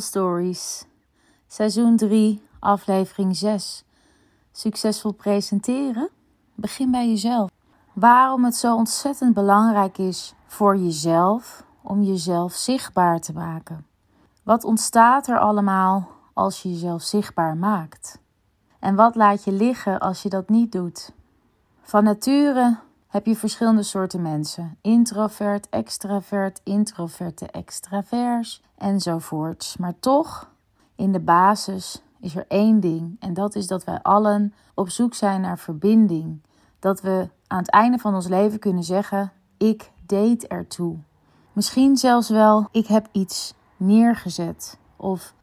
Stories, seizoen 3, aflevering 6. Succesvol presenteren? Begin bij jezelf. Waarom het zo ontzettend belangrijk is voor jezelf om jezelf zichtbaar te maken. Wat ontstaat er allemaal als je jezelf zichtbaar maakt? En wat laat je liggen als je dat niet doet? Van nature heb je verschillende soorten mensen: introvert, extravert, introverte, extravers enzovoorts. Maar toch, in de basis is er één ding en dat is dat wij allen op zoek zijn naar verbinding. Dat we aan het einde van ons leven kunnen zeggen: ik deed ertoe. Misschien zelfs wel: ik heb iets neergezet of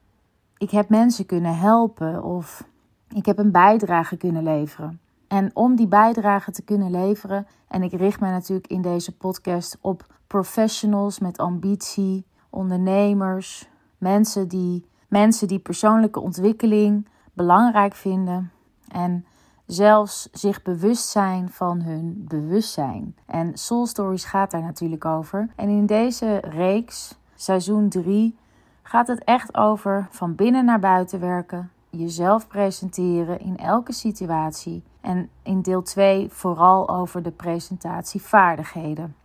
ik heb mensen kunnen helpen of ik heb een bijdrage kunnen leveren. En om die bijdrage te kunnen leveren, en ik richt mij natuurlijk in deze podcast op professionals met ambitie, ondernemers, mensen die, mensen die persoonlijke ontwikkeling belangrijk vinden en zelfs zich bewust zijn van hun bewustzijn. En Soul Stories gaat daar natuurlijk over. En in deze reeks, seizoen 3, gaat het echt over van binnen naar buiten werken, jezelf presenteren in elke situatie. En in deel 2 vooral over de presentatievaardigheden.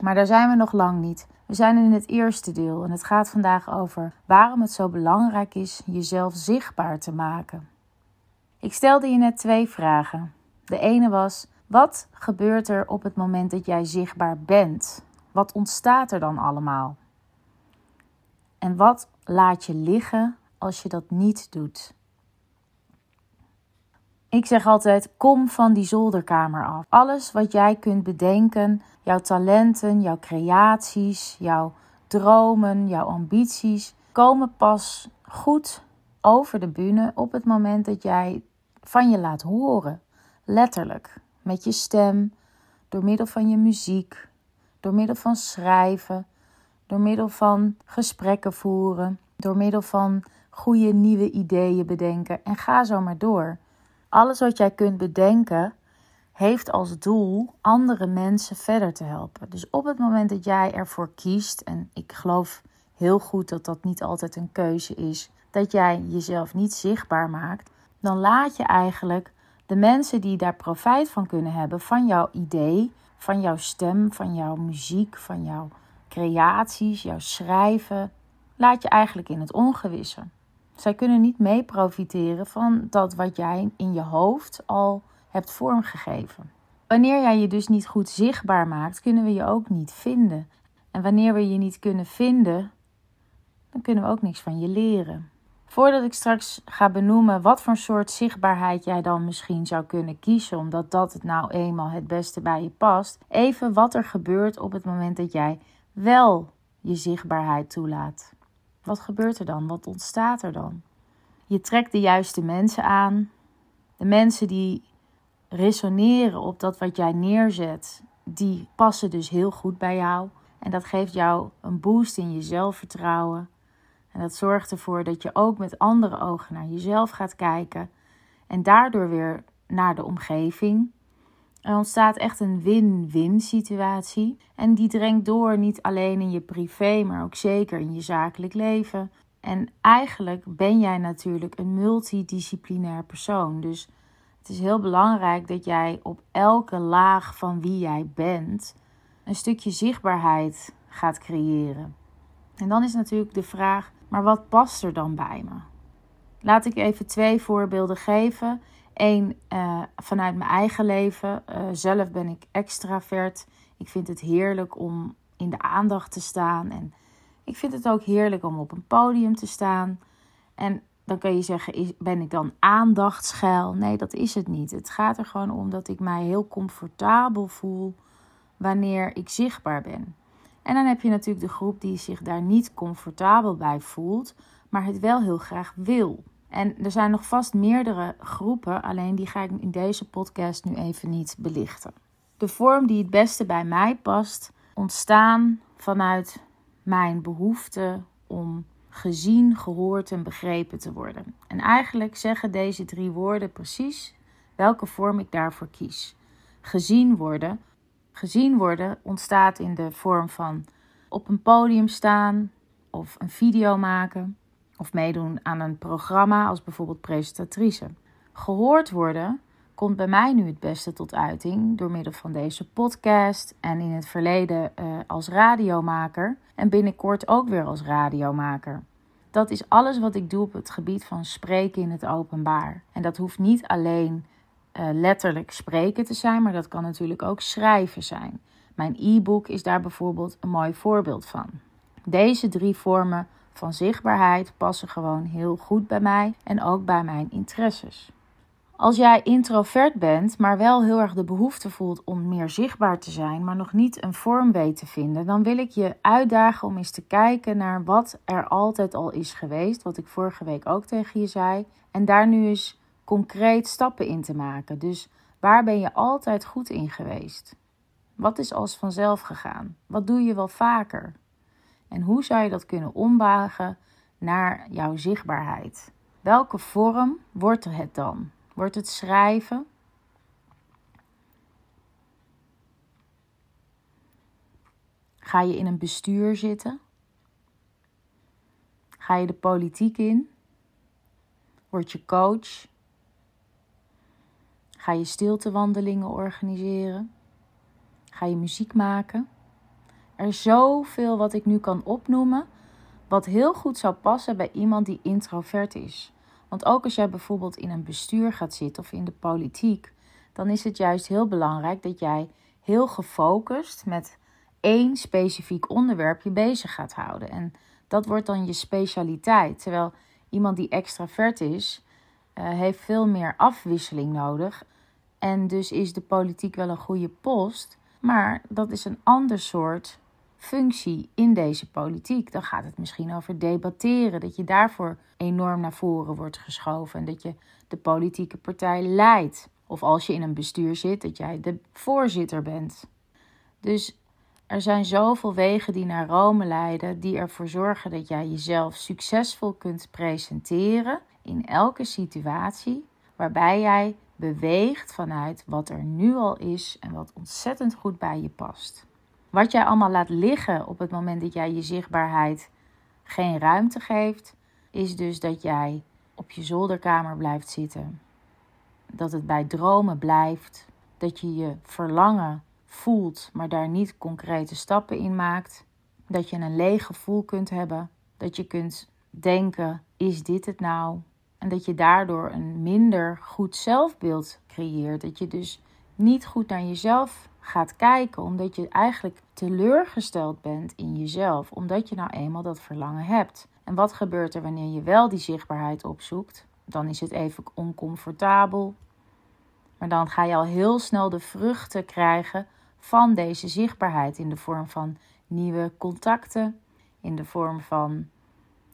Maar daar zijn we nog lang niet. We zijn in het eerste deel en het gaat vandaag over waarom het zo belangrijk is jezelf zichtbaar te maken. Ik stelde je net twee vragen. De ene was: wat gebeurt er op het moment dat jij zichtbaar bent? Wat ontstaat er dan allemaal? En wat laat je liggen als je dat niet doet? Ik zeg altijd: kom van die zolderkamer af. Alles wat jij kunt bedenken, jouw talenten, jouw creaties, jouw dromen, jouw ambities, komen pas goed over de bühne op het moment dat jij van je laat horen. Letterlijk. Met je stem, door middel van je muziek, door middel van schrijven, door middel van gesprekken voeren, door middel van goede nieuwe ideeën bedenken en ga zo maar door. Alles wat jij kunt bedenken heeft als doel andere mensen verder te helpen. Dus op het moment dat jij ervoor kiest, en ik geloof heel goed dat dat niet altijd een keuze is, dat jij jezelf niet zichtbaar maakt, dan laat je eigenlijk de mensen die daar profijt van kunnen hebben, van jouw idee, van jouw stem, van jouw muziek, van jouw creaties, jouw schrijven, laat je eigenlijk in het ongewisse. Zij kunnen niet mee profiteren van dat wat jij in je hoofd al hebt vormgegeven. Wanneer jij je dus niet goed zichtbaar maakt, kunnen we je ook niet vinden. En wanneer we je niet kunnen vinden, dan kunnen we ook niks van je leren. Voordat ik straks ga benoemen wat voor soort zichtbaarheid jij dan misschien zou kunnen kiezen, omdat dat het nou eenmaal het beste bij je past, even wat er gebeurt op het moment dat jij wel je zichtbaarheid toelaat. Wat gebeurt er dan? Wat ontstaat er dan? Je trekt de juiste mensen aan. De mensen die resoneren op dat wat jij neerzet, die passen dus heel goed bij jou. En dat geeft jou een boost in je zelfvertrouwen. En dat zorgt ervoor dat je ook met andere ogen naar jezelf gaat kijken. En daardoor weer naar de omgeving. Er ontstaat echt een win-win situatie. En die dringt door niet alleen in je privé, maar ook zeker in je zakelijk leven. En eigenlijk ben jij natuurlijk een multidisciplinair persoon. Dus het is heel belangrijk dat jij op elke laag van wie jij bent een stukje zichtbaarheid gaat creëren. En dan is natuurlijk de vraag: maar wat past er dan bij me? Laat ik even twee voorbeelden geven. Eén uh, vanuit mijn eigen leven. Uh, zelf ben ik extravert. Ik vind het heerlijk om in de aandacht te staan. En ik vind het ook heerlijk om op een podium te staan. En dan kun je zeggen, ben ik dan aandachtsgeil? Nee, dat is het niet. Het gaat er gewoon om dat ik mij heel comfortabel voel wanneer ik zichtbaar ben. En dan heb je natuurlijk de groep die zich daar niet comfortabel bij voelt, maar het wel heel graag wil. En er zijn nog vast meerdere groepen, alleen die ga ik in deze podcast nu even niet belichten. De vorm die het beste bij mij past, ontstaan vanuit mijn behoefte om gezien, gehoord en begrepen te worden. En eigenlijk zeggen deze drie woorden precies welke vorm ik daarvoor kies. Gezien worden. Gezien worden ontstaat in de vorm van op een podium staan of een video maken Of meedoen aan een programma als bijvoorbeeld presentatrice. Gehoord worden komt bij mij nu het beste tot uiting door middel van deze podcast en in het verleden uh, als radiomaker en binnenkort ook weer als radiomaker. Dat is alles wat ik doe op het gebied van spreken in het openbaar. En dat hoeft niet alleen uh, letterlijk spreken te zijn, maar dat kan natuurlijk ook schrijven zijn. Mijn e-book is daar bijvoorbeeld een mooi voorbeeld van. Deze drie vormen van zichtbaarheid passen gewoon heel goed bij mij en ook bij mijn interesses. Als jij introvert bent, maar wel heel erg de behoefte voelt om meer zichtbaar te zijn, maar nog niet een vorm weet te vinden, dan wil ik je uitdagen om eens te kijken naar wat er altijd al is geweest, wat ik vorige week ook tegen je zei, en daar nu eens concreet stappen in te maken. Dus waar ben je altijd goed in geweest? Wat is als vanzelf gegaan? Wat doe je wel vaker? En hoe zou je dat kunnen ombuigen naar jouw zichtbaarheid? Welke vorm wordt er het dan? Wordt het schrijven? Ga je in een bestuur zitten? Ga je de politiek in? Word je coach? Ga je stiltewandelingen organiseren? Ga je muziek maken? Er zoveel wat ik nu kan opnoemen, wat heel goed zou passen bij iemand die introvert is. Want ook als jij bijvoorbeeld in een bestuur gaat zitten of in de politiek, dan is het juist heel belangrijk dat jij heel gefocust met één specifiek onderwerp je bezig gaat houden. En dat wordt dan je specialiteit. Terwijl iemand die extravert is, uh, heeft veel meer afwisseling nodig. En dus is de politiek wel een goede post, maar dat is een ander soort functie in deze politiek. Dan gaat het misschien over debatteren, dat je daarvoor enorm naar voren wordt geschoven en dat je de politieke partij leidt. Of als je in een bestuur zit, dat jij de voorzitter bent. Dus er zijn zoveel wegen die naar Rome leiden, die ervoor zorgen dat jij jezelf succesvol kunt presenteren in elke situatie waarbij jij beweegt vanuit wat er nu al is en wat ontzettend goed bij je past. Wat jij allemaal laat liggen op het moment dat jij je zichtbaarheid geen ruimte geeft, is dus dat jij op je zolderkamer blijft zitten. Dat het bij dromen blijft. Dat je je verlangen voelt, maar daar niet concrete stappen in maakt. Dat je een leeg gevoel kunt hebben. Dat je kunt denken: is dit het nou? En dat je daardoor een minder goed zelfbeeld creëert. Dat je dus niet goed naar jezelf gaat kijken, omdat je eigenlijk teleurgesteld bent in jezelf, omdat je nou eenmaal dat verlangen hebt. En wat gebeurt er wanneer je wel die zichtbaarheid opzoekt? Dan is het even oncomfortabel. Maar dan ga je al heel snel de vruchten krijgen van deze zichtbaarheid in de vorm van nieuwe contacten, in de vorm van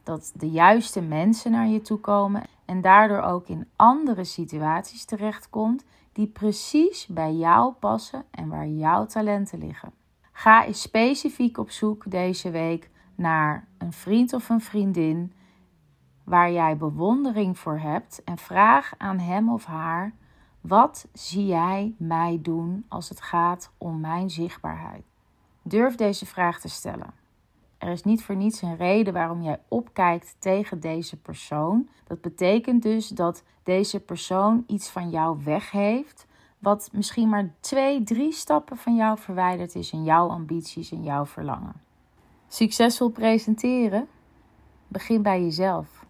dat de juiste mensen naar je toe komen en daardoor ook in andere situaties terechtkomt die precies bij jou passen en waar jouw talenten liggen. Ga eens specifiek op zoek deze week naar een vriend of een vriendin waar jij bewondering voor hebt en vraag aan hem of haar: wat zie jij mij doen als het gaat om mijn zichtbaarheid? Durf deze vraag te stellen. Er is niet voor niets een reden waarom jij opkijkt tegen deze persoon. Dat betekent dus dat deze persoon iets van jou weg heeft, wat misschien maar twee, drie stappen van jou verwijderd is in jouw ambities en jouw verlangen. Succesvol presenteren? Begin bij jezelf.